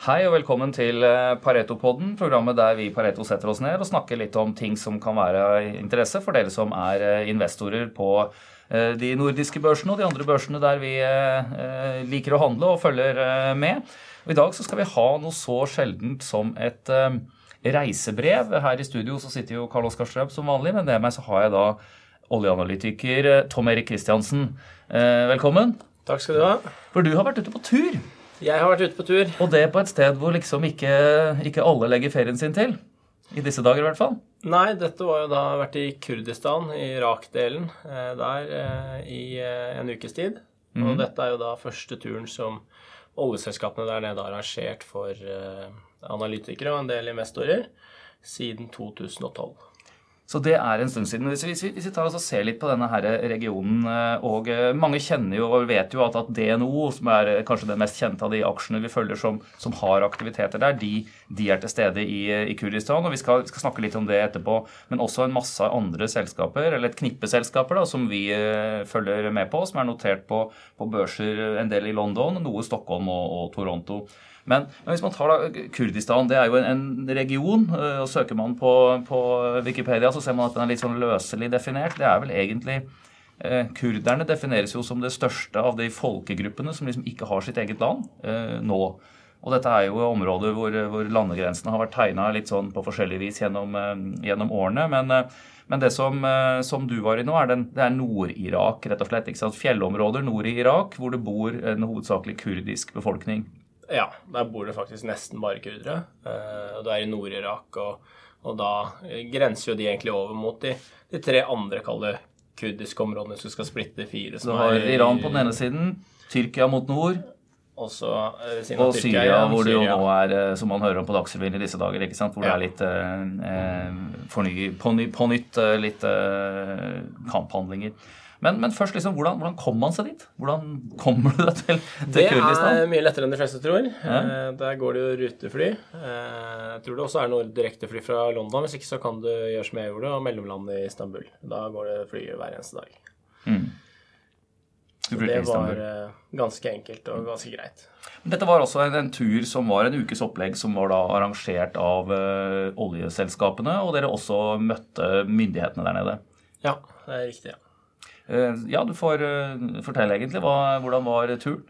Hei og velkommen til eh, Pareto-podden, programmet der vi i Pareto setter oss ned og snakker litt om ting som kan være av interesse for dere som er eh, investorer på eh, de nordiske børsene og de andre børsene der vi liker å handle og følger med. Og I dag så skal vi ha noe så sjeldent som et reisebrev. Her i studio så sitter jo Karl Oskar Strøm som vanlig, men med meg så har jeg da oljeanalytiker Tom Erik Kristiansen. Velkommen. Takk skal du ha. For du har vært ute på tur. Jeg har vært ute på tur. Og det på et sted hvor liksom ikke, ikke alle legger ferien sin til. I disse dager, i hvert fall. Nei, dette var jo da vært i Kurdistan, i Irak-delen, eh, der eh, i eh, en ukes tid. Mm. Og mhm. dette er jo da første turen som oljeselskapene der nede har arrangert for analytikere og en del investorer siden 2012. Så det er en stund siden. Hvis vi, hvis vi tar oss og ser litt på denne her regionen eh, og eh, Mange kjenner jo og vet jo at, at DNO, som er eh, kanskje den mest kjente av de aksjene vi følger som, som har aktiviteter der, de, de, er til stede i, i Kurdistan. og vi skal, skal, snakke litt om det etterpå. Men også en masse andre selskaper, eller et knippe selskaper da, som vi følger med på, som er notert på, på børser en del i London, noe Stockholm og, og Toronto. Men, men, hvis man tar da Kurdistan, det er jo en, en region. Og Søker man på, på, Wikipedia, så ser man at den er litt sånn løselig definert. Det er vel egentlig eh, Kurderne defineres jo som det største av de folkegruppene som liksom ikke har sitt eget land eh, nå. Og dette er jo områder hvor, hvor landegrensene har vært tegna litt sånn på forskjellig vis gjennom, eh, gjennom årene. Men, men det som, som, du var i nå, er den, det er Nord-Irak, rett og slett. ikke sant? Fjellområder nord i Irak hvor det bor en hovedsakelig kurdisk befolkning. Ja, der bor det faktisk nesten bare kurdere. Og det er i Nord-Irak, og, og, da grenser jo de egentlig over mot de, de tre andre kalde kurdiske områdene som skal splitte fire. Så du har Iran på den ene siden, Tyrkia mot nord. Også, og Syria, ja, hvor det jo nå er, uh, som man hører om på Dagsrevyen i disse dager, ikke sant? hvor ja. det er litt eh, forny, på, ny, på, nytt litt kamphandlinger. Men, men først, liksom, hvordan, hvordan kommer man seg dit? Hvordan kommer du deg til, til Kurdistan? Det er mye lettere enn de fleste tror. Ja. Eh, der går det jo rutefly. Eh, jeg tror det også er noe direktefly fra London. Hvis ikke så kan du gjøre som jeg gjorde, og mellomlande i Istanbul. Da går det fly hver eneste dag. Mm. det var uh, ganske enkelt og ganske greit. Dette var også en, en, tur som var en ukes opplegg som var da arrangert av uh, oljeselskapene, og dere også møtte myndighetene der nede? Ja, det er riktig. ja. Eh, ja, du får eh, fortelle egentlig. Hvordan var turen?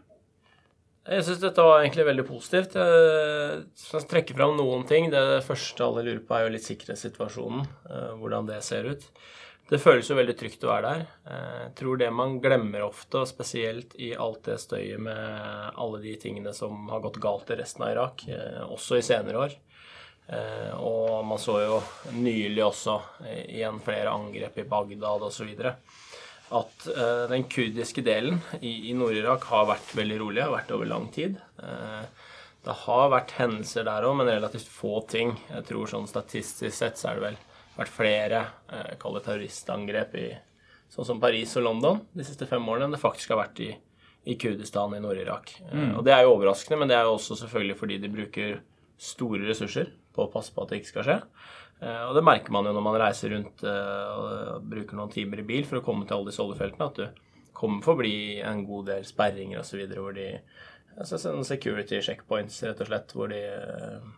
Jeg syns dette var egentlig veldig positivt. Jeg skal trekke fram noen ting. Det første alle lurer på, er jo litt sikkerhetssituasjonen. Eh, hvordan det ser ut. Det føles jo veldig trygt å være der. Jeg tror det man glemmer ofte, og spesielt i alt det støyet med alle de tingene som har gått galt i resten av Irak, også i senere år. Og man så jo nylig også igjen flere angrep i Bagdad osv at uh, den kurdiske delen i, i Nord-Irak har vært veldig rolig, har vært over lang tid. Uh, det har vært hendelser der òg, men relativt få ting. Jeg tror sånn statistisk sett så er det vel vært flere uh, terroristangrep i sånn som Paris og London de siste fem årene enn det faktisk har vært i, i Kurdistan i Nord-Irak. Mm. Og det er jo overraskende, men det er jo også selvfølgelig fordi de bruker store ressurser på å passe på at det ikke skal skje. Eh, og det merker man jo når man reiser rundt eh, og bruker noen timer i bil for å komme til alle disse oljefeltene, at du kommer forbi en god del sperringer osv. hvor de altså Security checkpoints, rett og slett, hvor de eh,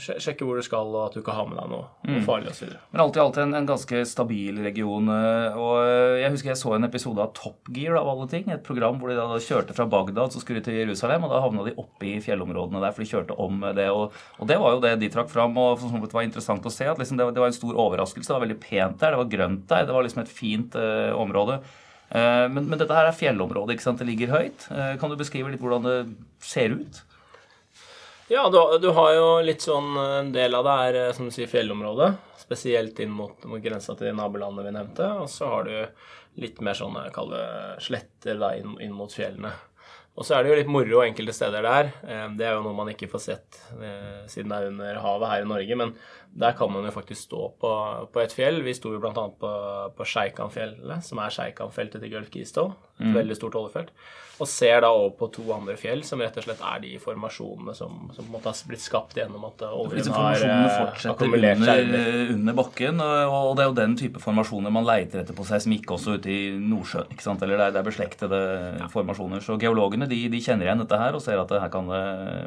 sjekke hvor du skal, og at du ikke har med deg noe, mm. farlig osv. Men alt i alt en, en, ganske stabil region. Eh, og eh, Jeg husker jeg så en episode av Top Gear av alle ting. Et program hvor de da kjørte fra Bagdad så skulle de til Jerusalem, og da havna de oppe i fjellområdene der, for de kjørte om det. Og, og det var jo det de trakk fram, og det var interessant å se. at liksom det, var, det, var en stor overraskelse. Det var veldig pent der, det var grønt der, det var liksom et fint uh, område. Men, men, dette her er fjellområdet, ikke sant? det ligger høyt. Kan du beskrive litt hvordan det ser ut? Ja, du, du, har jo litt sånn En del av det er eh, som du sier fjellområdet. Spesielt inn mot, mot grensa til de nabolandene vi nevnte. Og så har du litt mer sånne kall sletter da, inn, inn, mot fjellene. Og så er det jo litt moro enkelte steder der. Eh, det er jo noe man ikke får sett eh, siden det er under havet her i Norge. Men der kan man jo faktisk stå på, på et fjell. Vi sto jo bl.a. på, på Sjeikanfjellet, som er Sjeikanfeltet til Gulf Keystone. Et mm. veldig stort oljefelt og ser da over på to andre fjell, som rett og slett er de formasjonene som, som på en måte har blitt skapt gjennom at oljen har eh, akkumulert seg under, under bakken. Og det er jo den type formasjoner man leiter etter på seismikk også ute i Nordsjøen. ikke sant? Eller det er, det er beslektede ja. formasjoner. Så geologene de, de, kjenner igjen dette her og ser at det her kan det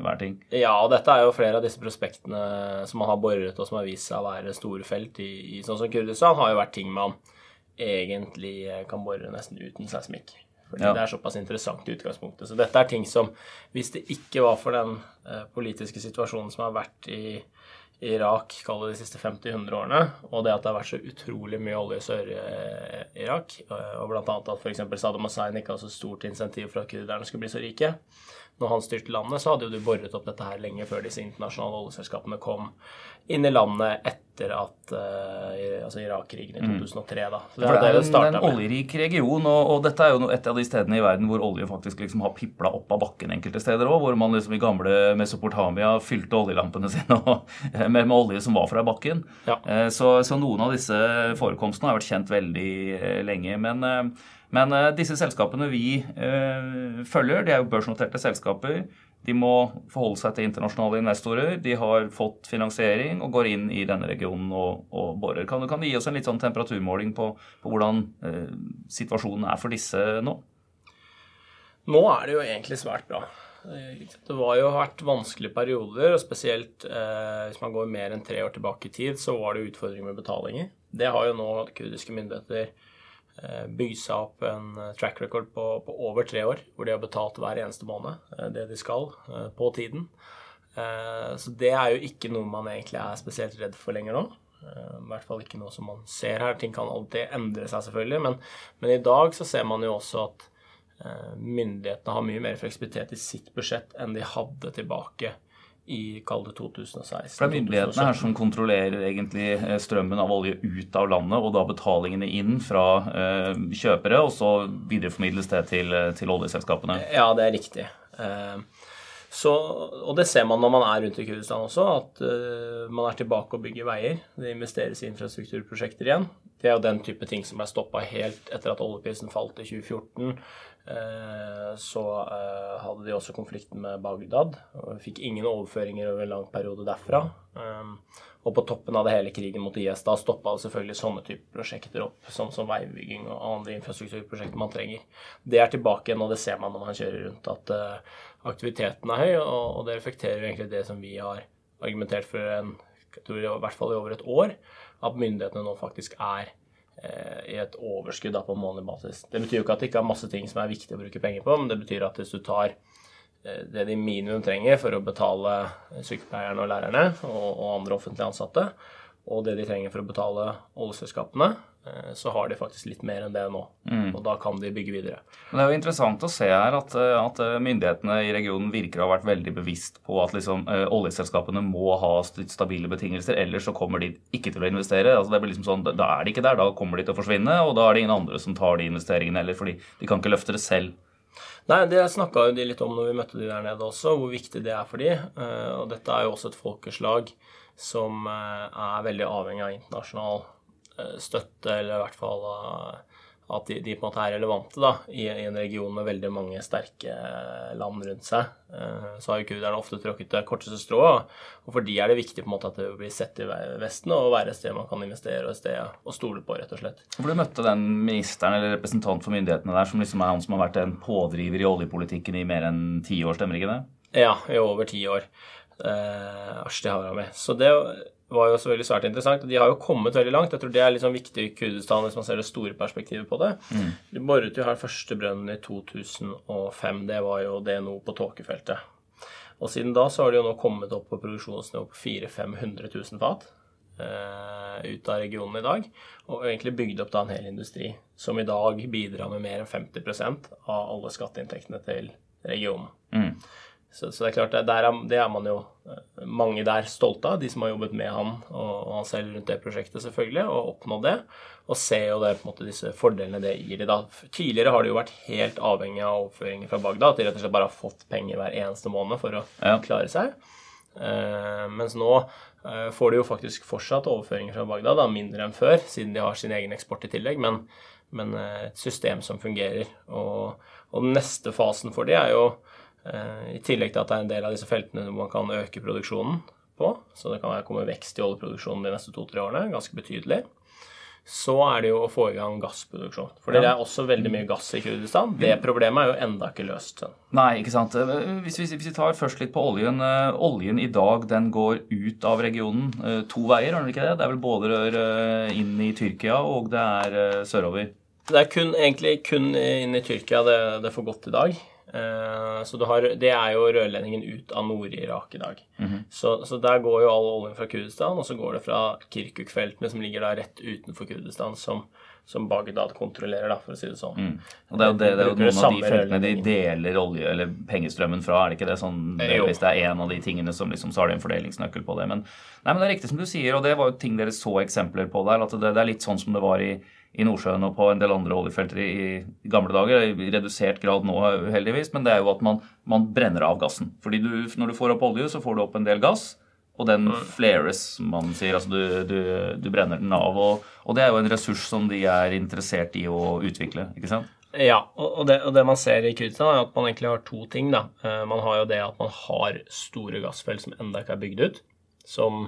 være ting? Ja, og dette er jo flere av disse prospektene som man har boret og som har vist seg å være store felt i, i sånn som Kurdistan, har jo vært ting man egentlig kan bore nesten uten seismikk. Fordi ja. det er såpass interessant i utgangspunktet. Så dette er ting som, hvis det ikke var for den uh, politiske situasjonen som har vært i Irak kall det de siste 50-100 årene, og det at det har vært så utrolig mye olje i Sør-Irak, eh, og bl.a. at f.eks. Saddam Hussein ikke hadde så stort insentiv for at kurderne skulle bli så rike, når han styrte landet, så hadde jo du boret opp dette her lenge før disse internasjonale oljeselskapene kom inn i landet etter at uh, altså Irak-krigen i 2003. Mm. da. Så det, det er en, en oljerik region, og, og, dette er jo et av de stedene i verden hvor olje faktisk liksom har pipla opp av bakken enkelte steder òg, hvor man liksom i gamle Mesopotamia fylte oljelampene sine med, med, olje som var fra bakken. Ja. Uh, så, så, noen av disse forekomstene har vært kjent veldig lenge. men men uh, disse selskapene vi uh, følger, de er jo børsnoterte selskaper. De må forholde seg til internasjonale investorer. De har fått finansiering og går inn i denne regionen og, og borer. Kan, kan, du gi oss en litt sånn temperaturmåling på, på hvordan uh, situasjonen er for disse nå? Nå er det jo egentlig svært bra. Det var jo vært vanskelige perioder, og spesielt eh, hvis man går mer enn tre år tilbake i tid, så var det utfordringer med betalinger. Det har jo nå kurdiske myndigheter Eh, bygd seg opp en eh, track record på, på, over tre år, hvor de har betalt hver eneste måned eh, det de skal, på tiden. Så det er jo ikke noe man egentlig er spesielt redd for lenger nå. I hvert fall ikke noe som man ser her. Ting kan alltid endre seg, selvfølgelig. Men, men i dag så ser man jo også at myndighetene har mye mer fleksibilitet i sitt budsjett enn de hadde tilbake i kall 2016. For det er myndighetene her som kontrollerer egentlig eh, strømmen av olje ut av landet, og da betalingene inn fra eh, kjøpere, og så videreformidles det til, eh, til, oljeselskapene? Ja, det er riktig. Eh, så, og det ser man når man er rundt i Kurdistan også, at eh, man er tilbake og bygger veier. Det investeres i infrastrukturprosjekter igjen. Det er jo den type ting som er stoppa helt etter at oljeprisen falt i 2014. Eh, så eh, hadde de også konflikten med Bagdad og fikk ingen overføringer over en lang periode derfra. Eh, og på toppen av det hele krigen mot IS, da stoppa selvfølgelig sånne typer prosjekter opp, som, som veibygging og andre infrastrukturprosjekter man trenger. Det er tilbake igjen, og det ser man når man kjører rundt, at aktiviteten er høy, og, det reflekterer egentlig det som vi har argumentert for en, jeg tror i hvert fall i over et år, at myndighetene nå faktisk er Eh, i et overskudd da, på månedlig basis. Det betyr jo ikke at det ikke er masse ting som er viktig å bruke penger på, men det betyr at hvis du tar eh, det de minimum trenger for å betale sykepleierne og lærerne og, og andre offentlige ansatte, og det de trenger for å betale oljeselskapene, Eh, så har de faktisk litt mer enn det nå. Mm. Og da kan de bygge videre. Men Det er jo interessant å se her at, eh, at eh, myndighetene i regionen virker å ha vært veldig bevisst på at liksom, oljeselskapene må ha stabile betingelser, ellers så kommer de ikke til å investere. Altså det blir liksom sånn, Da er de ikke der, da kommer de til å forsvinne, og da er det ingen andre som tar de investeringene heller, fordi de kan ikke løfte det selv. Nei, det snakka de litt om når vi møtte de der nede også, hvor viktig det er for de. Og dette er jo også et folkeslag som er veldig avhengig av internasjonal Eh, støtte, eller i hvert fall eh, at de, de, på en måte er relevante da, i, i, en region med veldig mange sterke eh, land rundt seg. Så har jo kurderne ofte tråkket det korteste strået. Og for de er det viktig på en måte at det blir sett i Vesten og være et sted man kan investere og et sted å stole på, rett og slett. For Du møtte den ministeren eller representant for myndighetene der som liksom er han som har vært en pådriver i oljepolitikken i mer enn ti år, stemmer ikke det? Ja, i over ti år. Eh, Ashti Harami. Så det var jo også veldig svært interessant. De har jo kommet veldig langt. Jeg tror det er sånn viktig i Kurdistan hvis man ser det store perspektivet på det. Mm. De boret jo her første brønnen i 2005. Det var jo DNO på tåkefeltet. Og siden da så har de jo nå kommet opp på produksjonsnivå på 400 000-500 000 fat eh, ut av regionen i dag. Og egentlig bygd opp da en hel industri som i dag bidrar med mer enn 50% av alle skatteinntektene til regionen. Mm. Så, så, det er klart, det er, det er, man jo eh, mange der stolte av, de som har jobbet med han og, og han selv rundt det prosjektet, selvfølgelig, og oppnådd det. Og ser jo det, på en måte, disse fordelene det gir de da. Tidligere har de jo vært helt avhengig av overføringer fra Bagdad, at de rett og slett bare har fått penger hver eneste måned for å ja. klare seg. Uh, mens nå uh, får de jo faktisk fortsatt overføringer fra Bagdad, da, mindre enn før, siden de har sin egen eksport i tillegg, men, men uh, et system som fungerer. Og, og den neste fasen for de er jo I tillegg til at det er en del av disse feltene hvor man kan øke produksjonen på. Så det kan komme vekst i oljeproduksjonen de neste to-tre årene, ganske betydelig. så er det jo å få i gang gassproduksjon. For det er også veldig mye gass i Kurdistan. Det problemet er jo enda ikke løst. Nei, ikke sant. Hvis vi, hvis vi tar først litt på oljen. Uh, oljen i dag den går ut av regionen to veier, har den ikke det? Det er vel både rør inn i Tyrkia og det er sørover? Det er kun, egentlig kun inn i Tyrkia det, det får gått i dag. Eh, så har, Det er jo rørledningen ut av Nord-Irak i dag. Mm -hmm. så, så, der går jo all oljen fra Kurdistan, og så går det fra Kirkuk-feltene, som ligger da rett utenfor Kurdistan, som, som Bagdad kontrollerer, da, for å si det sånn. Mm. Og Det er jo, det, det er jo noen av de feltene de deler olje, eller pengestrømmen fra, er det ikke det? sånn, det, Hvis det er en av de tingene som liksom, så har de en fordelingsnøkkel på det. Men, nei, men det er riktig som du sier, og det var jo ting dere så eksempler på der. at det, det er litt sånn som det var i i Nordsjøen og på en del andre oljefelter i, i gamle dager. I redusert grad nå, heldigvis, men det er jo at man, man brenner av gassen. Fordi du, når du får opp olje, så får du opp en del gass, og den mm. flares, som man sier. Altså du, du, du brenner den av. Og, og, det er jo en ressurs som de er interessert i å utvikle, ikke sant? Ja, og det, og det man ser i Kurdistan, er at man egentlig har to ting. da. Eh, man har jo det at man har store gassfelt som enda ikke er bygd ut. Som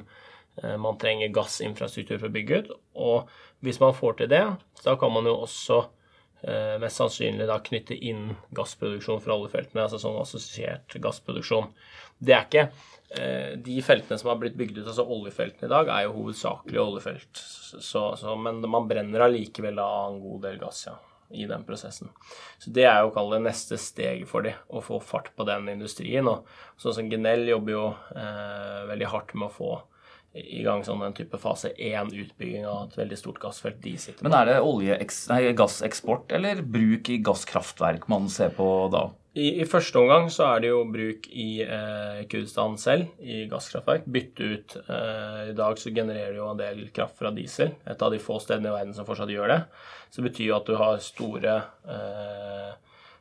eh, man trenger gassinfrastruktur for å bygge ut. og hvis man får til det, da kan man jo også eh, mest sannsynlig da knytte inn gassproduksjon fra alle feltene, altså sånn assosiert gassproduksjon. Det er ikke eh, De feltene som har blitt bygd ut, altså oljefeltene i dag, er jo hovedsakelig oljefelt. Så, så, men man brenner allikevel da en god del gass, ja i den prosessen. Så Det er jo å det neste steget for dem, å få fart på den industrien. Og sånn som Genell jobber jo eh, veldig hardt med å få i gang sånn en type fase 1-utbygging av et veldig stort gassfelt de sitter på. Men er det olje, nei, gasseksport eller bruk i gasskraftverk man ser på da? I, I, første omgang så er det jo bruk i eh, Kurdistan selv, i gasskraftverk. Bytte ut eh, I dag så genererer det jo en del kraft fra diesel. Et av de få stedene i verden som fortsatt gjør det. Så det betyr jo at du har store eh,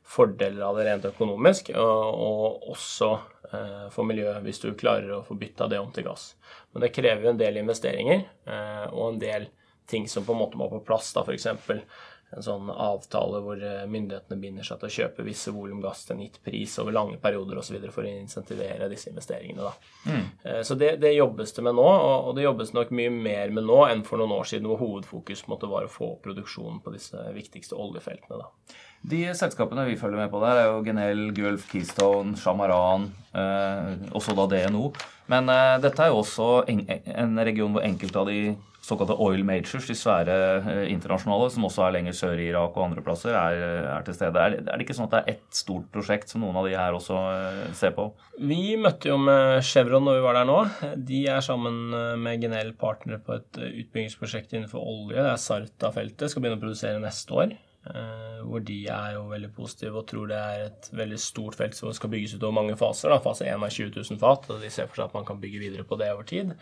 fordeler av det rent økonomisk, og, og også eh, for miljøet hvis du klarer å få bytta det om til gass. Men det krever jo en del investeringer eh, og en del ting som på en måte må på plass. da F.eks. en sånn avtale hvor eh, myndighetene binder seg til å kjøpe visse volum gass til en gitt pris over lange perioder osv. for å insentivere disse investeringene. da. Mm. Eh, så det, det, jobbes det med nå, og det jobbes nok mye mer med nå enn for noen år siden, hvor hovedfokus måtte være å få produksjonen på disse viktigste oljefeltene. da. De selskapene vi følger med på der, er jo Genel, Gulf, Keystone, Shamaran, eh, også da DNO. Men eh, dette er jo også en, en, region hvor enkelte av de såkalte oil majors, de svære eh, internasjonale, som også er lenger sør i Irak og andre plasser, er, er til stede. Er, er, det ikke sånn at det er ett stort prosjekt som noen av de her også eh, ser på? Vi møtte jo med Chevron når vi var der nå. De er sammen eh, med Genel partnere på et eh, utbyggingsprosjekt innenfor olje. Det er Sarta-feltet. Skal begynne å produsere neste år. Uh, hvor de er jo veldig positive og tror det er et veldig stort felt som skal bygges ut over mange faser. Da. Fase 1 er 20 000 fat, og de ser for seg at man kan bygge videre på det over tid.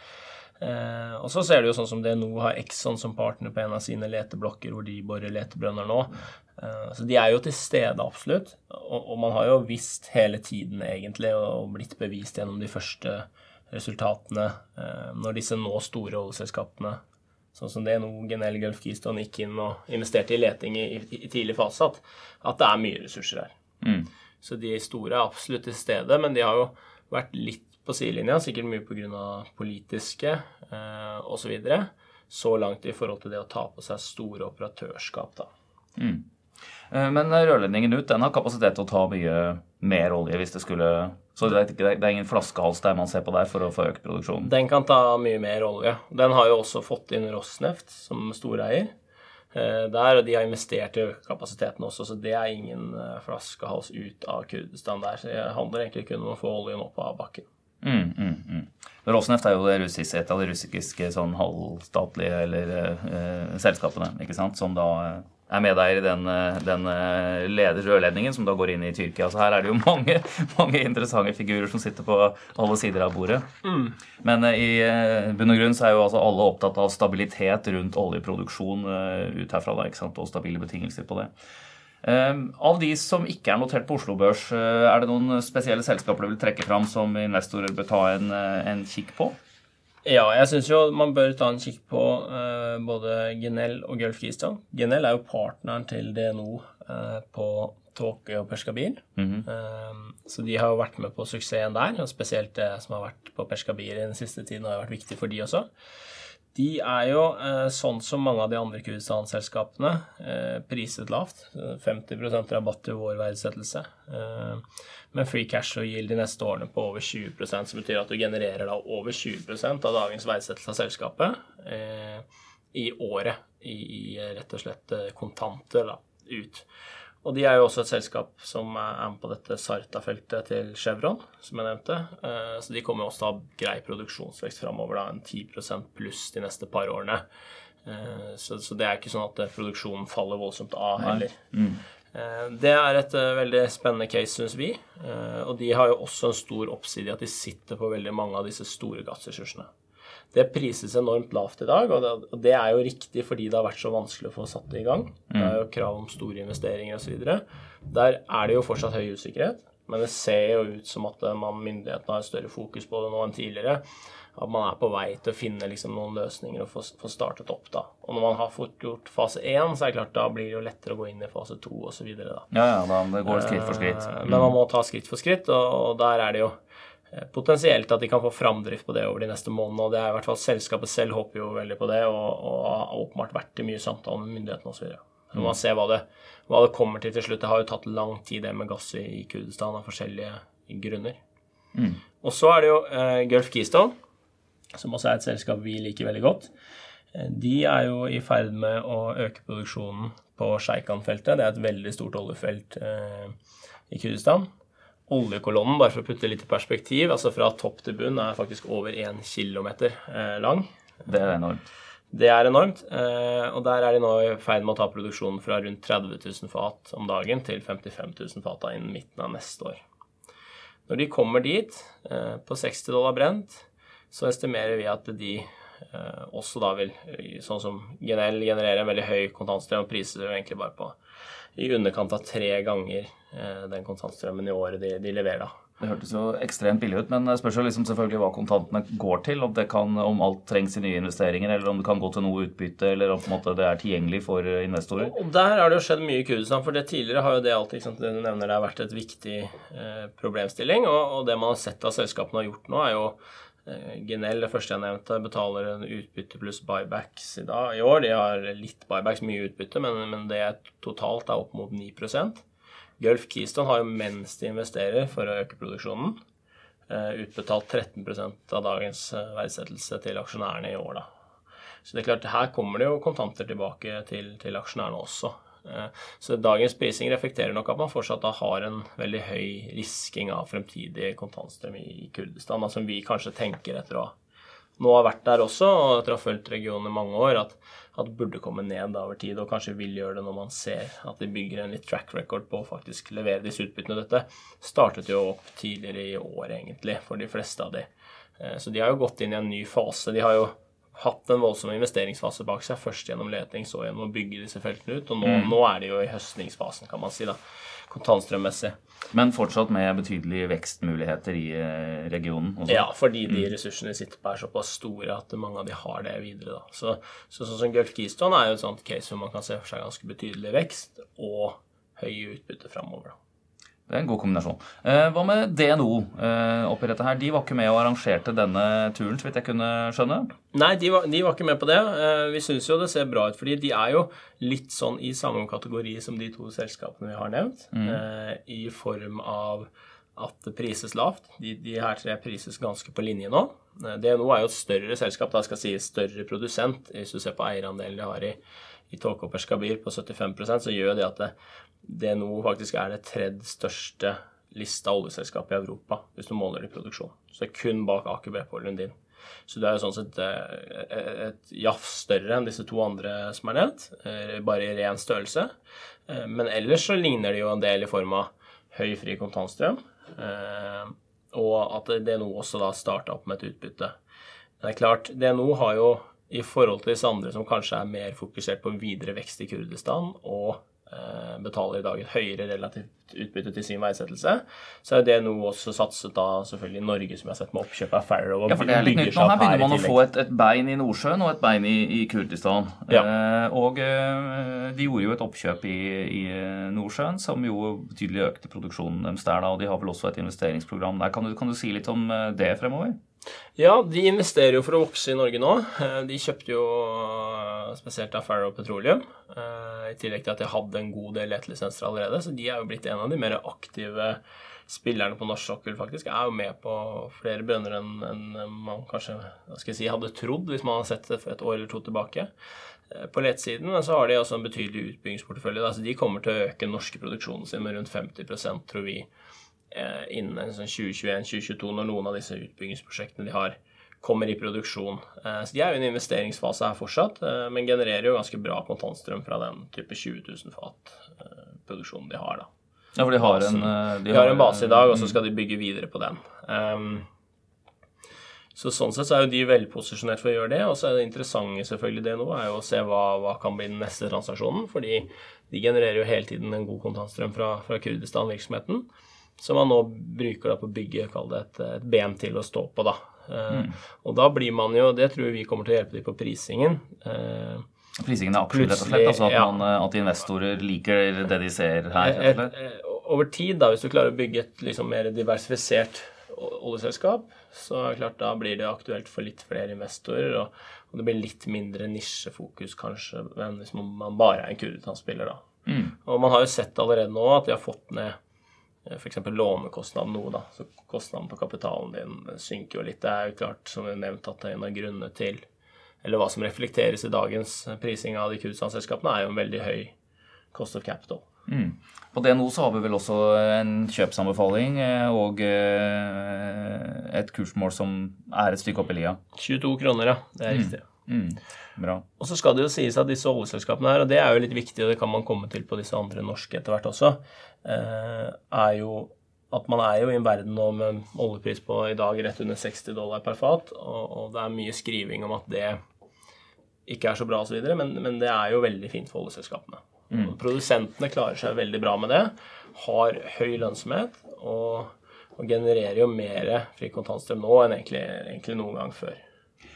Eh, og så ser du jo sånn som nå har Exxon som partner på en av sine leteblokker, hvor de borer letebrønner nå. Eh, så de er jo til stede, absolutt. Og, og, man har jo visst hele tiden, egentlig, og blitt bevist gjennom de første resultatene når disse nå store oljeselskapene sånn som det nå Genel Gulf Keystone gikk inn og investerte i leting i, i, i tidlig fase, at, at, det er mye ressurser her. Mm. Så de store er absolutt til stede, men de har jo vært litt på sidelinja, sikkert mye pga. politiske eh, osv. Så, videre, så langt i forhold til det å ta på seg store operatørskap, da. Mm. Eh, men rørledningen ut den har kapasitet til å ta mye mer olje hvis det skulle så det er, det er, ingen flaskehals der man ser på der for å få økt produksjonen? Den kan ta mye mer olje. Den har jo også fått inn Rosneft som storeier eh, der, og de har investert i å øke kapasiteten også, så det er ingen eh, flaskehals ut av Kurdistan der. Så det handler egentlig kun om å få oljen opp av bakken. Mm, mm, mm. Rosneft er jo russisk, et av de russiske sånn halvstatlige eller, eh, selskapene ikke sant? som da eh, er medeier i den, eh, den eh, rørledningen som da går inn i Tyrkia. Så her er det jo mange, mange interessante figurer som sitter på alle sider av bordet. Mm. Men eh, i bunn og grunn så er jo altså alle opptatt av stabilitet rundt oljeproduksjon ut herfra, da, ikke sant? og stabile betingelser på det. Av de som ikke er notert på Oslo Børs, er det noen spesielle selskaper du vil trekke fram som investorer bør ta en, en kikk på? Ja, jeg syns jo man bør ta en kikk på uh, både Genell og Gulf Keystone. Genell er jo partneren til DNO uh, på Tåke og Perskabil. Mm -hmm. uh, så de har jo vært med på suksessen der, og spesielt det som har vært på Perskabil i den siste tiden, har vært viktig for de også. De er jo eh, sånn som mange av de andre Kurdistan-selskapene, eh, priset lavt. 50% rabatt i vår verdsettelse. Men free cash og yield de neste årene på over 20% som betyr at du genererer da over 20% av dagens verdsettelse av selskapet eh, i året i, rett og slett eh, kontanter da, ut. Og de er jo også et selskap som er med på dette Sarta-feltet til Chevron, som jeg nevnte. Eh, så de kommer også til å ha grei produksjonsvekst framover, en 10% pluss de neste par årene. Eh, så, det er ikke sånn at eh, produksjonen faller voldsomt av heller. Mm. Det er et veldig spennende case, syns vi. Og de har jo også en stor oppside i at de sitter på veldig mange av disse store gassressursene. Det prises enormt lavt i dag, og det, er jo riktig fordi det har vært så vanskelig å få satt det i gang. Det er jo krav om store investeringer osv. Der er det jo fortsatt høy usikkerhet, men det ser jo ut som at man, myndighetene har større fokus på det nå enn tidligere. At man er på vei til å finne liksom noen løsninger og få, få, startet opp. da. Og når man har fått gjort fase én, så er det klart da blir det jo lettere å gå inn i fase to osv. Ja, ja, da det går skritt for skritt. Mm. Men man må ta skritt for skritt, og, og der er det jo Eh, potensielt at de kan få framdrift på det over de neste månedene. og det er i hvert fall Selskapet selv håper jo veldig på det, og, og har åpenbart vært i mye samtale med myndighetene osv. Så man se ser hva det, hva det, kommer til til slutt. Det har jo tatt lang tid, det med gass i, Kurdistan av forskjellige grunner. Mm. Og så er det jo eh, Gulf Keystone, som også er et selskap vi liker veldig godt. Uh, de er jo i ferd med å øke produksjonen på Sheikhan-feltet. Det er et veldig stort oljefelt eh, i Kurdistan. Oljekolonnen, bare for å putte litt i perspektiv, altså fra topp til bunn, er faktisk over 1 km eh, lang. Det er enormt. Det er enormt. Eh, og der er de nå i ferd med å ta produksjonen fra rundt 30 000 fat om dagen til 55 000 fat innen midten av neste år. Når de kommer dit, eh, på 60 dollar brent, så estimerer vi at de også da vil, sånn som Genel, generere en veldig høy kontantstrøm og priser egentlig bare på i underkant av tre ganger Eh, den kontantstrømmen i året de, de leverer. Det hørtes jo ekstremt billig ut, men spørs jo liksom selvfølgelig hva kontantene går til. Om, det kan, om alt trengs i nye investeringer, eller om det kan gå til noe utbytte, eller om det er tilgjengelig for investorer. Og Der har det jo skjedd mye i Kurdistan. For det tidligere har jo det alltid sant, det du nevner, det har vært et viktig eh, problemstilling. Og, og, det man har sett av selskapene har gjort nå, er jo eh, Genel, det første jeg nevnte, betaler en utbytte pluss buybacks i, dag, i år. De har litt buybacks, mye utbytte, men, men det totalt er opp mot 9% Gulf Keystone har jo mens de investerer for å øke produksjonen, eh, utbetalt 13% av dagens eh, verdsettelse til aksjonærene i år. da. Så det er klart, her kommer det jo kontanter tilbake til, til aksjonærene også. Eh, så dagens prising reflekterer nok at man fortsatt har en veldig høy risking av fremtidig kontantstrøm i Kurdistan, som vi kanskje tenker etter å nå ha vært der også, og etter å ha fulgt regionen i mange år, at at burde komme ned over tid, og kanskje vil gjøre det når man ser at de bygger en litt track record på å faktisk levere disse utbyttene. Dette startet jo opp tidligere i år, egentlig, for de fleste av de. Eh, så de har jo gått inn i en ny fase. De har jo hatt en voldsom investeringsfase bak seg, først gjennom leting, så gjennom å bygge disse feltene ut, og nå, mm. nå er de jo i høstningsfasen, kan man si, da, kontantstrømmessig. Men fortsatt med betydelige vekstmuligheter i eh, regionen? Også. Ja, fordi de mm. ressursene sitter på er såpass store at mange av de har det videre. Da. Så, så sånn som Gulf Keystone er jo et sånt case hvor man kan se for seg ganske betydelig vekst og høye utbytte framover. Da. Det er en god kombinasjon. Eh, hva med DNO eh, oppi dette her? De var ikke med og arrangerte denne turen, så vidt jeg kunne skjønne? Nei, de var, de var ikke med på det. Eh, vi syns jo det ser bra ut, fordi de er jo litt sånn i samme kategori som de to selskapene vi har nevnt, mm. eh, i form av at det prises lavt. De, de, her tre prises ganske på linje nå. DNO er jo et større selskap, da skal jeg si større produsent, hvis du ser på eierandelen de har i i Tåkopper Skabir på 75% så gjør det at det, nå faktisk er det tredje største lista oljeselskapet i Europa, hvis du måler det i produksjon. Så det er kun bak Aker BP og Lundin. Så det er jo sånn sett eh, et jafs større enn disse to andre som er nevnt, eh, bare i ren størrelse. Eh, men ellers så ligner det jo en del i form av høy fri kontantstrøm, og at DNO også da starta opp med et utbytte. Det er klart, DNO har jo i forhold til disse andre som kanskje er mer fokusert på videre vekst i Kurdistan og betaler i dag et høyere relativt utbytte til sin veisettelse, så er det noe også satset da selvfølgelig i Norge, som jeg har sett med oppkjøp av Farrow. Ja, for det er litt nytt. Nå her begynner man å få et, et, bein i Nordsjøen og et bein i, i Kurdistan. Ja. Eh, og eh, de gjorde jo et oppkjøp i, i, Nordsjøen som jo betydelig økte produksjonen deres der, da, og de har vel også et investeringsprogram der. Kan du, kan du si litt om eh, det fremover? Ja, de investerer jo for å vokse i Norge nå. Eh, de kjøpte jo spesielt av Farrow Petroleum, i tillegg til at de hadde en god del letelisenser allerede. Så de er jo blitt en av de mer aktive spillerne på norsk sokkel, faktisk. Er jo med på flere brønner enn, man kanskje si, hadde trodd hvis man hadde sett det for et år eller to tilbake. På letesiden så har de også en betydelig utbyggingsportefølje. Altså de kommer til å øke den norske produksjonen sin med rundt 50% tror vi, Eh, innen sånn 2021-2022, når noen av disse utbyggingsprosjektene de har, kommer i produksjon. Eh, så De er jo i en investeringsfase her fortsatt, eh, men genererer jo ganske bra kontantstrøm fra den type 20 000 fat-produksjonen de har. da. Ja, for de har en, de, de har en base i dag, og så skal de bygge videre på den. Um, så Sånn sett så er jo de velposisjonert for å gjøre det. Og så er det interessante selvfølgelig det nå, er jo å se hva, hva kan bli den neste transaksjonen. Fordi de genererer jo hele tiden en god kontantstrøm fra, fra Kurdistan-virksomheten som man nå bruker da på å bygge det et, et, ben til å stå på. da. Eh, mm. Og da blir man jo Det tror vi kommer til å hjelpe dem på prisingen. Eh, prisingen er absolutt rett og slett? Altså at, man, at, investorer liker det de ser her? Et, et, over tid, da, hvis du klarer å bygge et liksom, mer diversifisert oljeselskap, så er det klart da blir det aktuelt for litt flere investorer. Og, og det blir litt mindre nisjefokus kanskje enn hvis man bare er en Kurditan-spiller. da. Mm. Og man har jo sett allerede nå at de har fått ned Eh, f.eks. lånekostnad noe, da. Så kostnaden på kapitalen din synker jo litt. Det er jo klart, som vi nevnt, at det er en av grunnene til Eller hva som reflekteres i dagens prising av de Kurdistan-selskapene, er jo en veldig høy cost of capital. Mm. På DNO så har vi vel også en kjøpsanbefaling eh, og eh, et kursmål som er et stykke opp i lia. 22 kroner, ja. Det er mm. riktig. Mm. Bra. Og så skal det jo sies at disse oljeselskapene her, og det er jo litt viktig, og det kan man komme til på disse andre norske etter hvert også, eh, er jo at man er jo i en verden nå med oljepris på i dag rett under 60 dollar per fat, og, og det er mye skriving om at det ikke er så bra osv., men, men det er jo veldig fint for oljeselskapene. Mm. Produsentene klarer seg veldig bra med det, har høy lønnsomhet og, og genererer jo mer fri kontantstrøm nå enn egentlig, egentlig noen gang før.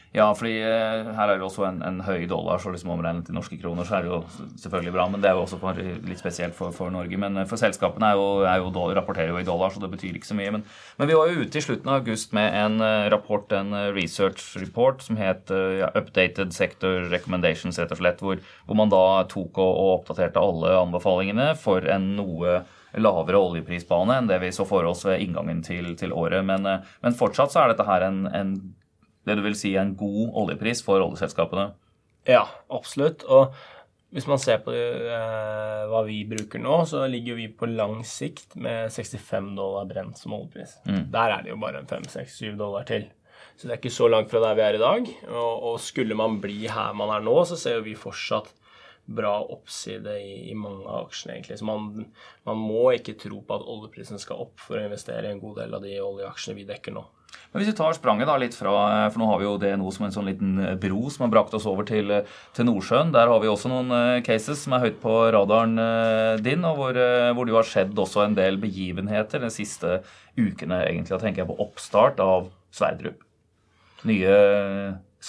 Ja, fordi eh, her er det også en, en høy dollar, så liksom omregnet til norske kroner så er det jo selvfølgelig bra. Men det er jo også litt spesielt for, for, Norge. Men eh, for selskapene er jo, er jo rapporterer jo i dollar, så det betyr ikke så mye. Men, men, vi var jo ute i slutten av august med en eh, rapport, en research report, som het ja, Updated Sector Recommendations, rett og slett, hvor, hvor man da tok og, og oppdaterte alle anbefalingene for en noe lavere oljeprisbane enn det vi så for oss ved inngangen til, til året. Men, men, fortsatt så er dette her en, en det du vil si en god oljepris for oljeselskapene? Ja, absolutt. Og hvis man ser på eh, hva vi bruker nå, så ligger vi på lang sikt med 65 dollar brent som oljepris. Mm. Der er det jo bare 5-6-7 dollar til. Så det er ikke så langt fra der vi er i dag. Og, og, skulle man bli her man er nå, så ser vi fortsatt bra oppside i, i mange av aksjene, egentlig. Så man, man må ikke tro på at oljeprisen skal opp for å investere i en god del av de oljeaksjene vi dekker nå. Men Hvis vi tar spranget da litt fra eh, For nå har vi jo det nå som en sånn liten eh, bro som har brakt oss over til, eh, til Nordsjøen. Der har vi også noen cases som er høyt på radaren din, og hvor, hvor det har skjedd også en del begivenheter de siste ukene, egentlig. Da tenker jeg på oppstart av Sverdrup. Nye,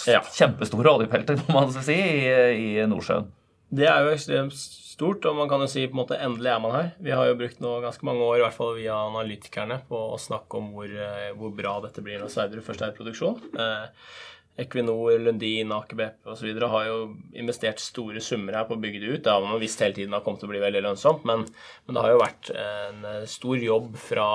ja. kjempestore oljefelter, må man si, i, i Nordsjøen. Det er jo ekstremt stort, og man kan jo si på en måte endelig er man her. Vi har jo brukt nå ganske mange år, i hvert fall via analytikerne, på å snakke om hvor, eh, hvor bra dette blir når Sverdrup først er i produksjon. Eh, Equinor, Lundin, Aker BP osv. har jo investert store summer her på å bygge det ut. Det har man visst hele tiden har kommet til å bli veldig lønnsomt, men, men det har jo vært en eh, stor jobb fra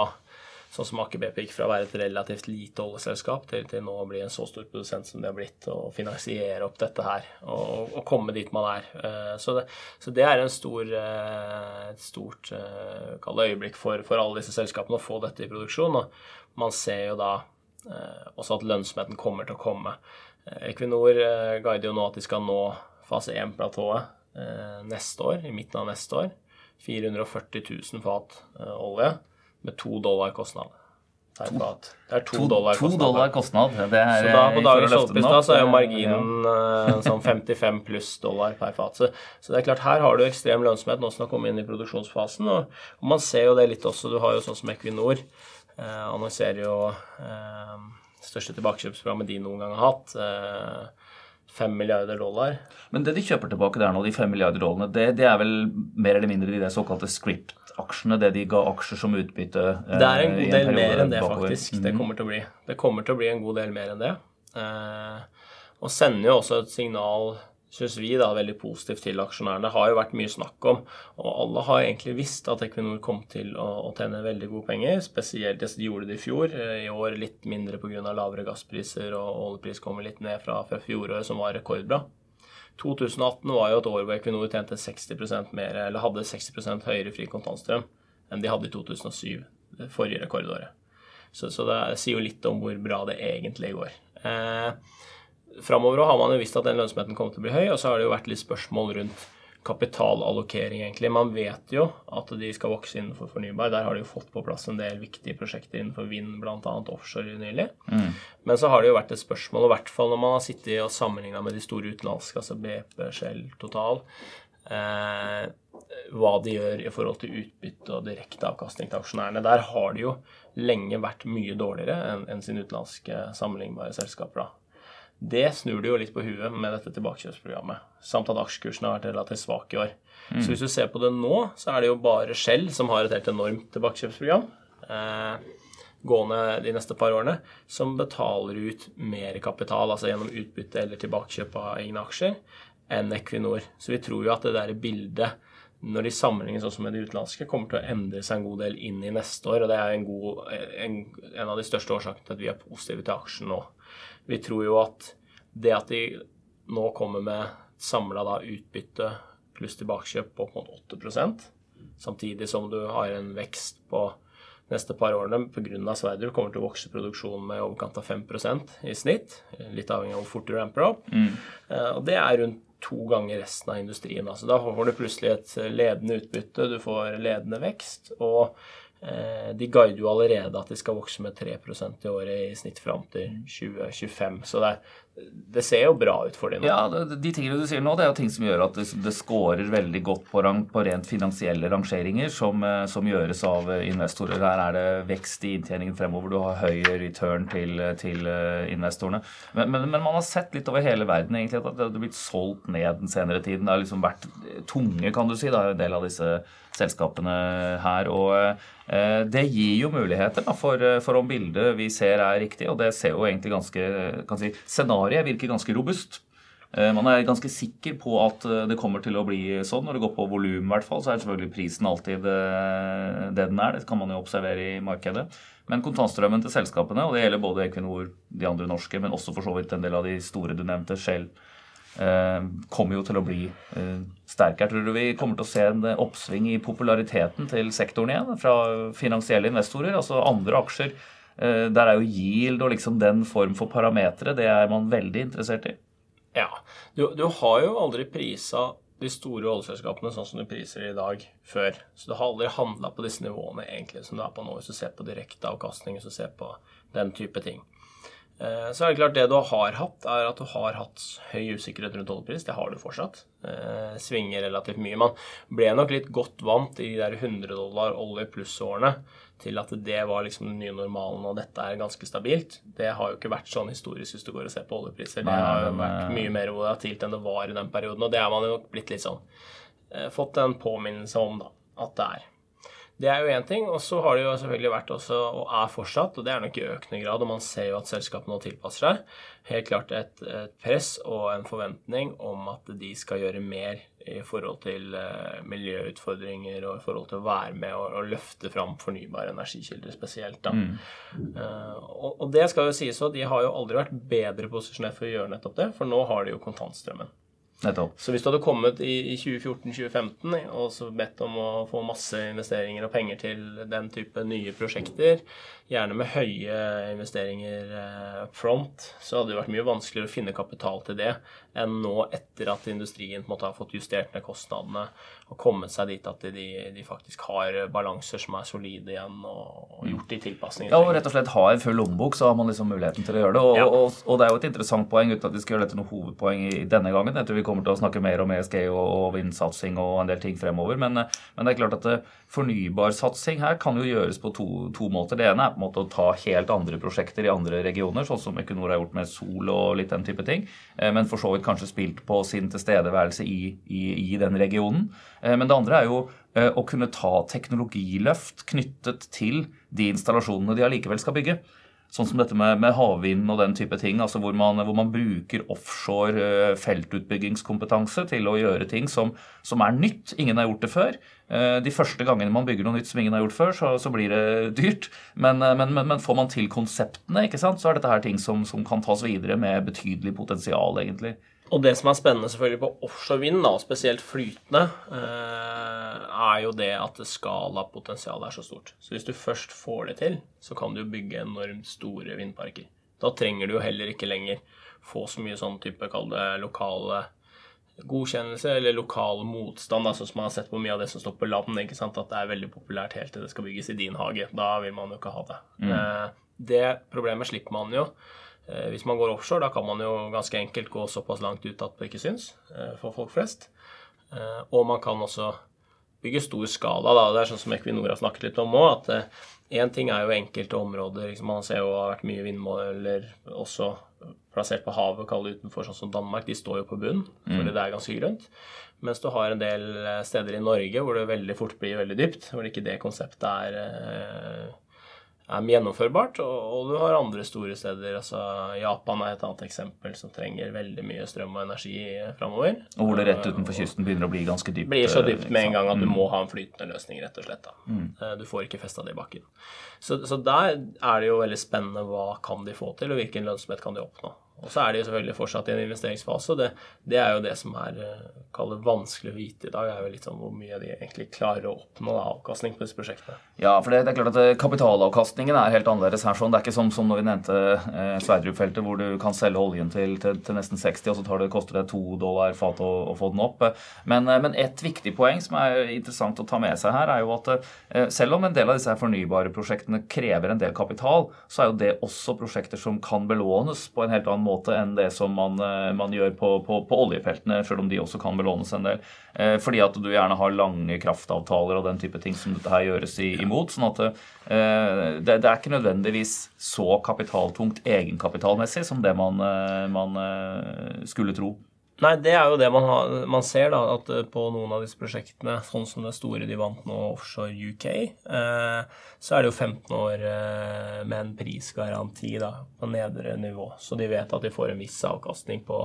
sånn som Aker BP gikk fra å være et relativt lite oljeselskap til, til nå å bli en så stor produsent som det har blitt, og finansiere opp dette her og, og komme dit man er. Eh, så det, så det er stor, eh, et stort eh, øyeblikk for, for, alle disse selskapene å få dette i produksjon. Og man ser jo da også at lønnsomheten kommer til å komme. Equinor guider jo nå at de skal nå fase 1-platået neste år, i midten av neste år. 440 000 fat olje med to dollar kostnad. Det er to, dollar kostnad. To dollar kostnad. Det så da på dagens oljepris så er jo marginen ja. uh, sånn 55 pluss dollar per fat. Så, så, det er klart, her har du ekstrem lønnsomhet nå som har kommet inn i produksjonsfasen. Og, og, man ser jo det litt også. Du har jo sånn som Equinor eh, annonserer jo eh, største tilbakekjøpsprogrammet de noen gang har hatt. 5 milliarder dollar. Men det de kjøper tilbake der nå, de 5 milliarder dollarene, det, det er vel mer eller mindre de der såkalte script-aksjene? Det de ga aksjer som utbytte? Eh, det er en god del mer enn det, faktisk. Det mhm. kommer til å bli. Det kommer til å bli en god del mer enn det. Eh, og sender jo også et signal syns vi da veldig positivt til aksjonærene. Det har jo vært mye snakk om, og alle har egentlig visst at Equinor kom til å, å tjene veldig gode penger. Spesielt det de gjorde det i fjor. I år litt mindre pga. lavere gasspriser, og oljepris kommer litt ned fra, fra fjoråret, som var rekordbra. 2018 var jo et år hvor Equinor tjente 60% mer, eller hadde 60 høyere fri kontantstrøm enn de hadde i 2007, det forrige rekordåret. Så, så det sier jo litt om hvor bra det egentlig går. Eh, framover har man jo visst at den lønnsomheten kommer til å bli høy, og så har det jo vært litt spørsmål rundt kapitalallokering, egentlig. Man vet jo at de skal vokse innenfor fornybar. Der har de jo fått på plass en del viktige prosjekter innenfor vind, bl.a. offshore nylig. Mm. Men så har det jo vært et spørsmål, i hvert fall når man har sittet og sammenligna med de store utenlandske, altså BP, Shell, Total, eh, hva de gjør i forhold til utbytte og direkte avkastning til aksjonærene. Der har de jo lenge vært mye dårligere enn, enn sine utenlandske sammenlignbare selskaper. da. Det snur det jo litt på huet med dette tilbakekjøpsprogrammet. Samt at aksjekursene har vært relativt svake i år. Mm. Så hvis du ser på det nå, så er det jo bare Shell som har et helt enormt tilbakekjøpsprogram eh, gående de neste par årene, som betaler ut mer kapital, altså gjennom utbytte eller tilbakekjøp av egne aksjer, enn Equinor. Så vi tror jo at det der bildet når de sammenlignes også med de utenlandske, kommer til å endre seg en god del inn i neste år. og Det er en, god, en, en av de største årsakene til at vi er positive til aksjen nå. Vi tror jo at det at de nå kommer med samla utbytte pluss tilbakekjøp på opp mot 8 samtidig som du har en vekst på neste par årene pga. Sverdrup kommer til å vokse produksjonen med i overkant av 5% i snitt. Litt avhengig av hvor fort du ramper opp. Mm. Eh, og det er rundt to ganger resten av industrien. Altså, da får du plutselig et ledende utbytte, du får ledende vekst. og de guider jo allerede at de skal vokse med 3% i året i snitt fram til 2025. Så det, det, ser jo bra ut for dem. Ja, De tingene du sier nå, det er jo ting som gjør at det, det scorer veldig godt på, rang, på rent finansielle rangeringer som, eh, som, gjøres av investorer. Her er det vekst i inntjeningen fremover. Du har høy return til, til investorene. Men, men, men, man har sett litt over hele verden egentlig at det har blitt solgt ned den senere tiden. Det har liksom vært tunge, kan du si, da, en del av disse selskapene her. og eh, Det gir jo muligheter da, for, for, om bildet vi ser er riktig, og det ser jo egentlig ganske kan si, Scenarioet virker ganske robust. Eh, man er ganske sikker på at eh, det kommer til å bli sånn. Når det går på volum, så er selvfølgelig prisen alltid det den er. Det kan man jo observere i markedet. Men kontantstrømmen til selskapene, og det gjelder både Equinor, de andre norske, men også for så vidt en del av de store du nevnte, Shell, Eh, kommer jo til å bli sterkere. sterk. tror du vi kommer til å se en oppsving i populariteten til sektoren igjen fra finansielle investorer, altså andre aksjer. Eh, der er jo yield og liksom den form for parametere, det er man veldig interessert i. Ja. Du, du har jo aldri prisa de store oljeselskapene sånn som du priser i dag, før. Så du har aldri handla på disse nivåene egentlig som du er på nå, hvis du ser på direkte avkastning, hvis du ser på den type ting. Eh, så er det klart det du har hatt, er at du har hatt høy usikkerhet rundt oljepris. Det har du fortsatt. Eh, svinger relativt mye. Man ble nok litt godt vant i de der 100 dollar olje pluss-årene til at det var liksom den nye normalen, og dette er ganske stabilt. Det har jo ikke vært sånn historisk hvis du går og ser på oljepriser. Det har jo vært mye mer volatilt enn det var i den perioden, og det har man jo nok blitt litt sånn eh, Fått en påminnelse om, da, at det er. Det er jo én ting. Og så har det jo selvfølgelig vært også, og er fortsatt, og det er nok i økende grad, og man ser jo at selskapene nå tilpasser seg, helt klart et, et, press og en forventning om at de skal gjøre mer i forhold til uh, miljøutfordringer og i forhold til å være med og, og løfte fram fornybare energikilder spesielt. da. Mm. Uh, og, og, det skal jo sies òg, de har jo aldri vært bedre posisjonert for å gjøre nettopp det, for nå har de jo kontantstrømmen. Nettopp. Så hvis du hadde kommet i, i 2014-2015 og så bedt om å få masse investeringer og penger til den type nye prosjekter, gjerne med høye investeringer eh, up front, så hadde det vært mye vanskeligere å finne kapital til det enn nå etter at industrien på en måte har fått justert ned kostnadene og kommet seg dit at de, de faktisk har balanser som er solide igjen, og, og gjort de tilpasningene. Ja, og rett og slett ha en full lommebok, så har man liksom muligheten til å gjøre det. Og, ja. og, og, det er jo et interessant poeng uten at vi skal gjøre dette noe hovedpoeng i denne gangen. Jeg tror vi kommer til å snakke mer om ESG og, og vindsatsing og en del ting fremover. Men, men det er klart at det, fornybarsatsing her kan jo gjøres på to, to, måter. Det ene er på en måte å ta helt andre prosjekter i andre regioner, sånn som Equinor har gjort med sol og litt den type ting. Men for så vidt kanskje spilt på sin tilstedeværelse i, i, i den regionen. Men det andre er jo å kunne ta teknologiløft knyttet til de installasjonene de allikevel skal bygge. Sånn som dette med, med havvind og den type ting, altså hvor man, hvor man bruker offshore uh, feltutbyggingskompetanse til å gjøre ting som, som, er nytt. Ingen har gjort det før. De første gangene man bygger noe nytt som ingen har gjort før, så, så blir det dyrt. Men, men, men, men, får man til konseptene, så er dette her ting som, som kan tas videre med betydelig potensial, egentlig. Og det som er spennende selvfølgelig på offshore vind, da, spesielt flytende, eh, er jo det at skalapotensialet er så stort. Så hvis du først får det til, så kan du bygge enormt store vindparker. Da trenger du jo heller ikke lenger få så mye sånn type, kall det lokale godkjennelse eller lokal motstand, altså som man har sett på mye av det som står på land. ikke sant, At det er veldig populært helt til det skal bygges i din hage. Da vil man jo ikke ha det. Mm. Eh, det problemet slipper man jo hvis man går offshore, da kan man jo ganske enkelt gå såpass langt ut at det ikke syns eh, for folk flest. Eh, og man kan også bygge stor skala. Da. Det er sånn som Equinor har snakket litt om òg, at én ting er jo enkelte områder. Liksom man ser jo det har vært mye vindmåler også plassert på havet, kall det utenfor, sånn som Danmark. De står jo på bunn, fordi mm. det er ganske grønt. Mens du har en del steder i Norge hvor det veldig fort blir veldig dypt, hvor ikke det konseptet er er gjennomførbart, og, du har andre store steder. altså Japan er et annet eksempel som trenger veldig mye strøm og energi framover. Og hvor det rett utenfor kysten begynner å bli ganske dypt. Blir så dypt med en gang at du mm. må ha en flytende løsning, rett og slett. Mm. Eh, du får ikke festa det i bakken. Så, så, der er det jo veldig spennende hva kan de få til, og hvilken lønnsomhet kan de oppnå. Og så er de selvfølgelig fortsatt i en investeringsfase, det, det er jo det som er eh, det vanskelig å vite i dag, er jo litt sånn hvor mye de egentlig klarer å oppnå avkastning på disse prosjektene. Ja, for det, det er klart at eh, kapitalavkastningen er helt annerledes her. sånn. Det er ikke som, som når vi nevnte eh, Sverdrup-feltet, hvor du kan selge oljen til, til, til nesten 60, og så det, koster det to dollar fat å, å, få den opp. Men, eh, men, et viktig poeng som er interessant å ta med seg her, er jo at eh, selv om en del av disse fornybare prosjektene krever en del kapital, så er jo det også prosjekter som kan belånes på en helt annen måte enn det som man, eh, man gjør på, på, på, oljefeltene, selv om de også kan belånes en del. Eh, fordi at du gjerne har lange kraftavtaler og den type ting som dette her gjøres imot. sånn at eh, det, det, er ikke nødvendigvis så kapitaltungt egenkapitalmessig som det man, man skulle tro. Nei, det er jo det man, har, man ser, da, at eh, på noen av disse prosjektene, sånn som det store de vant nå offshore UK, eh, så er det jo 15 år eh, med en prisgaranti da, på nedre nivå. Så de vet at de får en viss avkastning på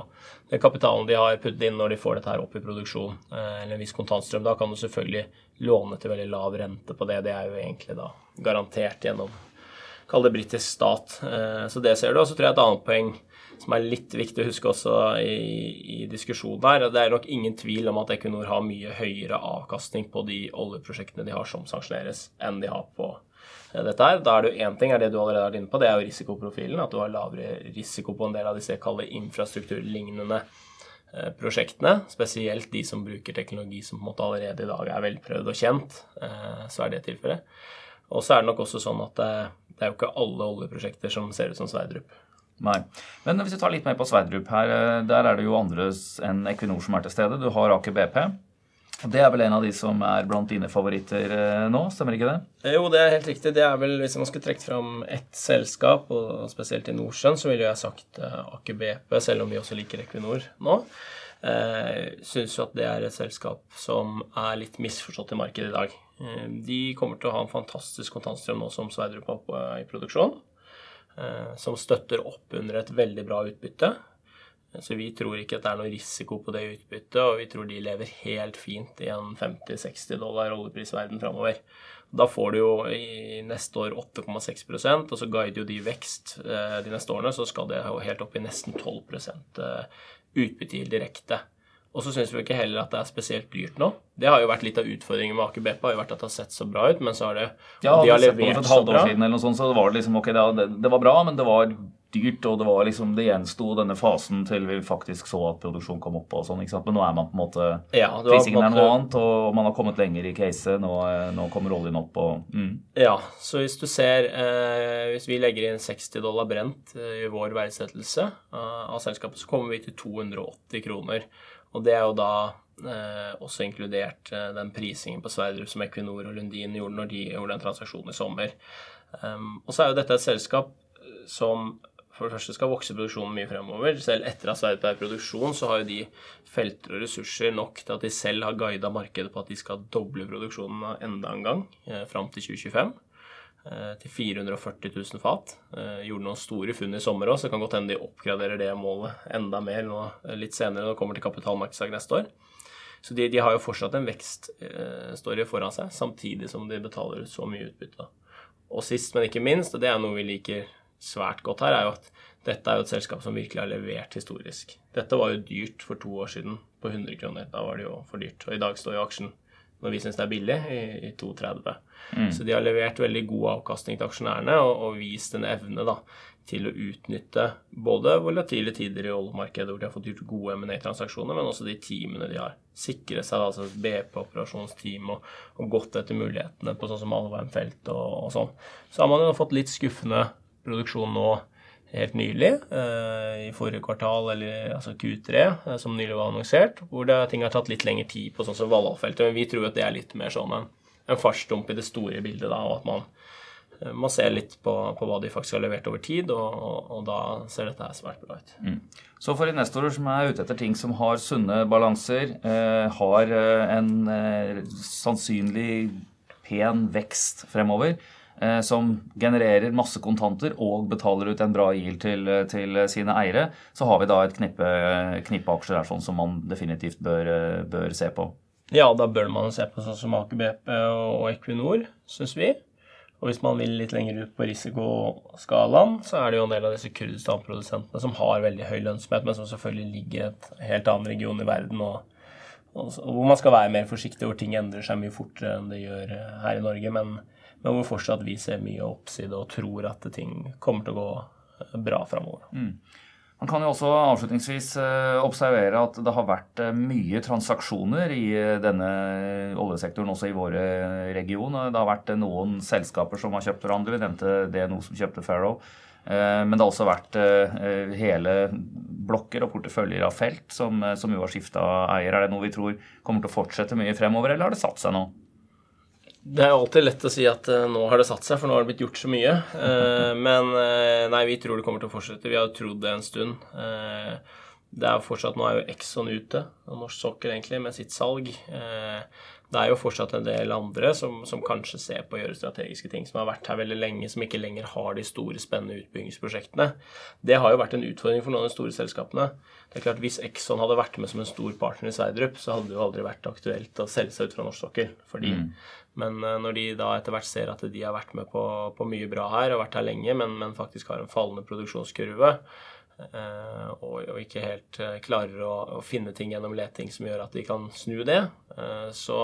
den kapitalen de har puttet inn når de får dette her opp i produksjon, eller en viss kontantstrøm. Da kan du selvfølgelig låne til veldig lav rente på det. Det er jo egentlig da garantert gjennom Kall det britisk stat. Så det ser du. Og så tror jeg et annet poeng som er litt viktig å huske også i, i diskusjonen her. Det er nok ingen tvil om at Equinor har mye høyere avkastning på de oljeprosjektene de har som sanksjoneres, enn de har på eh, dette her. Da er det jo én ting, er det du allerede har vært inne på, det er jo risikoprofilen. At du har lavere risiko på en del av disse kalde infrastrukturlignende eh, prosjektene, spesielt de som bruker teknologi som på en måte allerede i dag er velprøvd og kjent, eh, så er det tilfellet. Og så er det nok også sånn at det, er jo ikke alle oljeprosjekter som ser ut som Sverdrup. Nei. Men hvis vi tar litt mer på Sverdrup her, eh, der er det jo andre enn Equinor som er til stede. Du har Aker BP. Det er vel en av de som er blant dine favoritter eh, nå, stemmer ikke det? Eh, jo, det er helt riktig. Det er vel, Hvis man skulle trukket fram ett selskap, og spesielt i Nordsjøen, så ville jeg sagt Aker BP, selv om vi også liker Equinor nå. Eh, Syns jo at det er et selskap som er litt misforstått i markedet i dag. De kommer til å ha en fantastisk kontantstrøm nå som Sverdrup på, i produksjon. Eh, som støtter opp under et veldig bra utbytte. Så vi tror ikke at det er noe risiko på det utbyttet, og vi tror de lever helt fint i en 50-60 dollar oljeprisverden framover. Da får du jo i neste år 8,6% og så guider jo de vekst eh, de neste årene, så skal det jo helt opp i nesten 12 utbytte utbyttegild direkte. Og så syns vi ikke heller at det er spesielt dyrt nå. Det har jo vært litt av utfordringen med Aker BP, har jo vært at det har sett så bra ut, men så har det Ja, de har levert halvt år siden eller noe sånt, så var det liksom ok, det, det var bra, men det var dyrt, og det var liksom, det gjensto denne fasen til vi faktisk så at produksjonen kom opp og sånn. ikke sant? Men nå er man på en måte Ja, var Prisingen er noe annet, og man har kommet lenger i caset. Nå, nå kommer oljen opp og mm. Ja, så hvis du ser eh, Hvis vi legger inn 60 dollar brent eh, i vår verdsettelse eh, av selskapet, så kommer vi til 280 kroner. Og det er jo da eh, også inkludert eh, den prisingen på Sverdrup som Equinor og Lundin gjorde når de gjorde den transaksjonen i sommer. Um, og så er jo dette et selskap eh, som for det første skal vokse produksjonen mye fremover. Selv etter at Sverdrup er i produksjon, så har jo de felter og ressurser nok til at de selv har guida markedet på at de skal doble produksjonen enda en gang eh, fram til 2025. eh, Til 440 000 fat. Eh, gjorde noen store funn i sommer òg, så det kan godt hende de oppgraderer det målet enda mer nå, eh, litt senere når det kommer til kapitalmarkedsdag neste år. Så de, de har jo fortsatt en vekststory foran seg, samtidig som de betaler ut så mye utbytte. Og sist, men ikke minst, og det er noe vi liker svært godt her, er jo at dette er jo et selskap som virkelig har levert historisk. Dette var jo dyrt for to år siden, på 100 kroner. Da var det jo for dyrt. Og i dag står jo aksjen, når vi syns det er billig, i, i 2,30. Så de har levert veldig god avkastning til aksjonærene og, og vist en evne da, til å utnytte både volatile tider i oljemarkedet, hvor de har fått gjort gode M&A-transaksjoner, men også de teamene de har. Sikre seg, altså BP-operasjonsteam, og, og gått etter mulighetene på sånn som Alvheim-felt og, og sånn. Så har man jo fått litt skuffende produksjon nå helt nylig, eh, i forrige kvartal, eller altså Q3, eh, som nylig var annonsert, hvor det, ting har tatt litt lengre tid på sånn som Valhall-feltet. Men vi tror at det er litt mer sånn en, en fartsdump i det store bildet, da, og at man, eh, man ser litt på, på hva de faktisk har levert over tid, og, og, og da ser dette her svært bra ut. Så for investorer som er ute etter ting som har sunne balanser, eh, har en eh, sannsynlig pen vekst fremover, som genererer masse kontanter og betaler ut en bra yield til, til sine eiere, så har vi da et knippe, knippe aksjer her sånn som man definitivt bør, eh, bør se på. Ja, da bør man se på sånn som Aker BP og Equinor, syns vi. Og hvis man vil litt lenger ut på risikoskalaen, så er det jo en del av disse Kurdistan-produsentene som har veldig høy lønnsomhet, men som selvfølgelig ligger i et helt annen region i verden, og, hvor man skal være mer forsiktig, hvor ting endrer seg mye fortere enn det gjør eh, her i Norge, men, men hvor fortsatt vi ser mye oppside og tror at ting kommer til å gå eh, bra framover. Man kan jo også avslutningsvis eh, observere at det har vært eh, mye transaksjoner i denne oljesektoren, også i vår region. Det har vært noen selskaper som har kjøpt hverandre. Vi nevnte DNO som kjøpte Farrow. Men det har også vært hele blokker og porteføljer av felt som, som jo har skifta eier. Er det noe vi tror kommer til å fortsette mye fremover, eller har det satt seg nå? Det er jo alltid lett å si at uh, nå har det satt seg, for nå har det blitt gjort så mye. Uh, men uh, nei, vi tror det kommer til å fortsette. Vi har jo trodd det en stund. det er jo fortsatt, Nå er jo Exxon ute, og norsk sokkel egentlig, med sitt salg. det er jo fortsatt en del andre som, som, kanskje ser på å gjøre strategiske ting, som har vært her veldig lenge, som ikke lenger har de store, spennende utbyggingsprosjektene. Det har jo vært en utfordring for noen av de store selskapene. Det er klart Hvis Exxon hadde vært med som en stor partner i Sverdrup, så hadde det jo aldri vært aktuelt å selge seg ut fra norsk sokkel. fordi mm. Men når de da etter hvert ser at de har vært med på, på mye bra her, og vært her lenge, men, men faktisk har en fallende produksjonskurve, eh, og, ikke helt eh, klarer å, finne ting gjennom leting som gjør at de kan snu det, eh, så,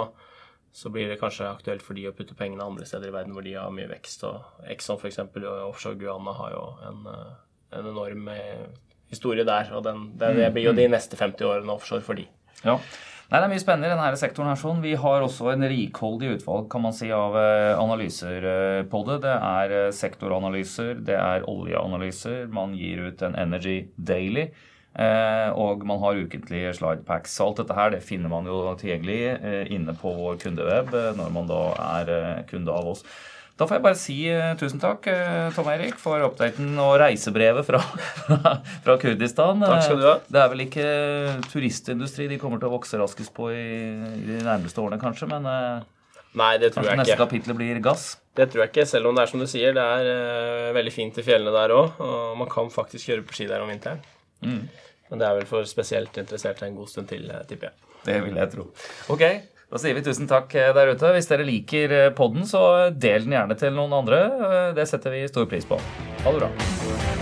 så blir det kanskje aktuelt for de å putte pengene andre steder i verden hvor de har mye vekst. og Exxon f.eks. offshore Guana har jo en, en enorm historie der, og den, den, det blir jo de neste 50 årene offshore for de. Ja. Nei, Det er mye spennende i denne sektoren. her sånn. Vi har også en rikholdig utvalg kan man si, av analyser på det. Det er sektoranalyser, det er oljeanalyser. Man gir ut en Energy Daily. Og man har ukentlige slidepacks. Alt dette her det finner man jo tilgjengelig inne på vår kundeweb når man da er kunde av oss. Da får jeg bare si uh, tusen takk, uh, Tom Erik, for oppdaten og reisebrevet fra, fra, Kurdistan. Takk skal du ha. Det er vel ikke turistindustri de kommer til å vokse raskest på i, i de nærmeste årene, kanskje, men Nei, det tror jeg neste ikke. kapittel blir gass? Det tror jeg ikke, selv om det er som du sier, det er veldig fint i fjellene der òg. Og man kan faktisk kjøre på ski der om vinteren. Mm. Men det er vel for spesielt interesserte en god stund til, tipper jeg. Det vil jeg tro. Ok, da sier vi tusen takk der ute. Hvis dere liker podden, så del den gjerne til noen andre. Det setter vi stor pris på. Ha det bra.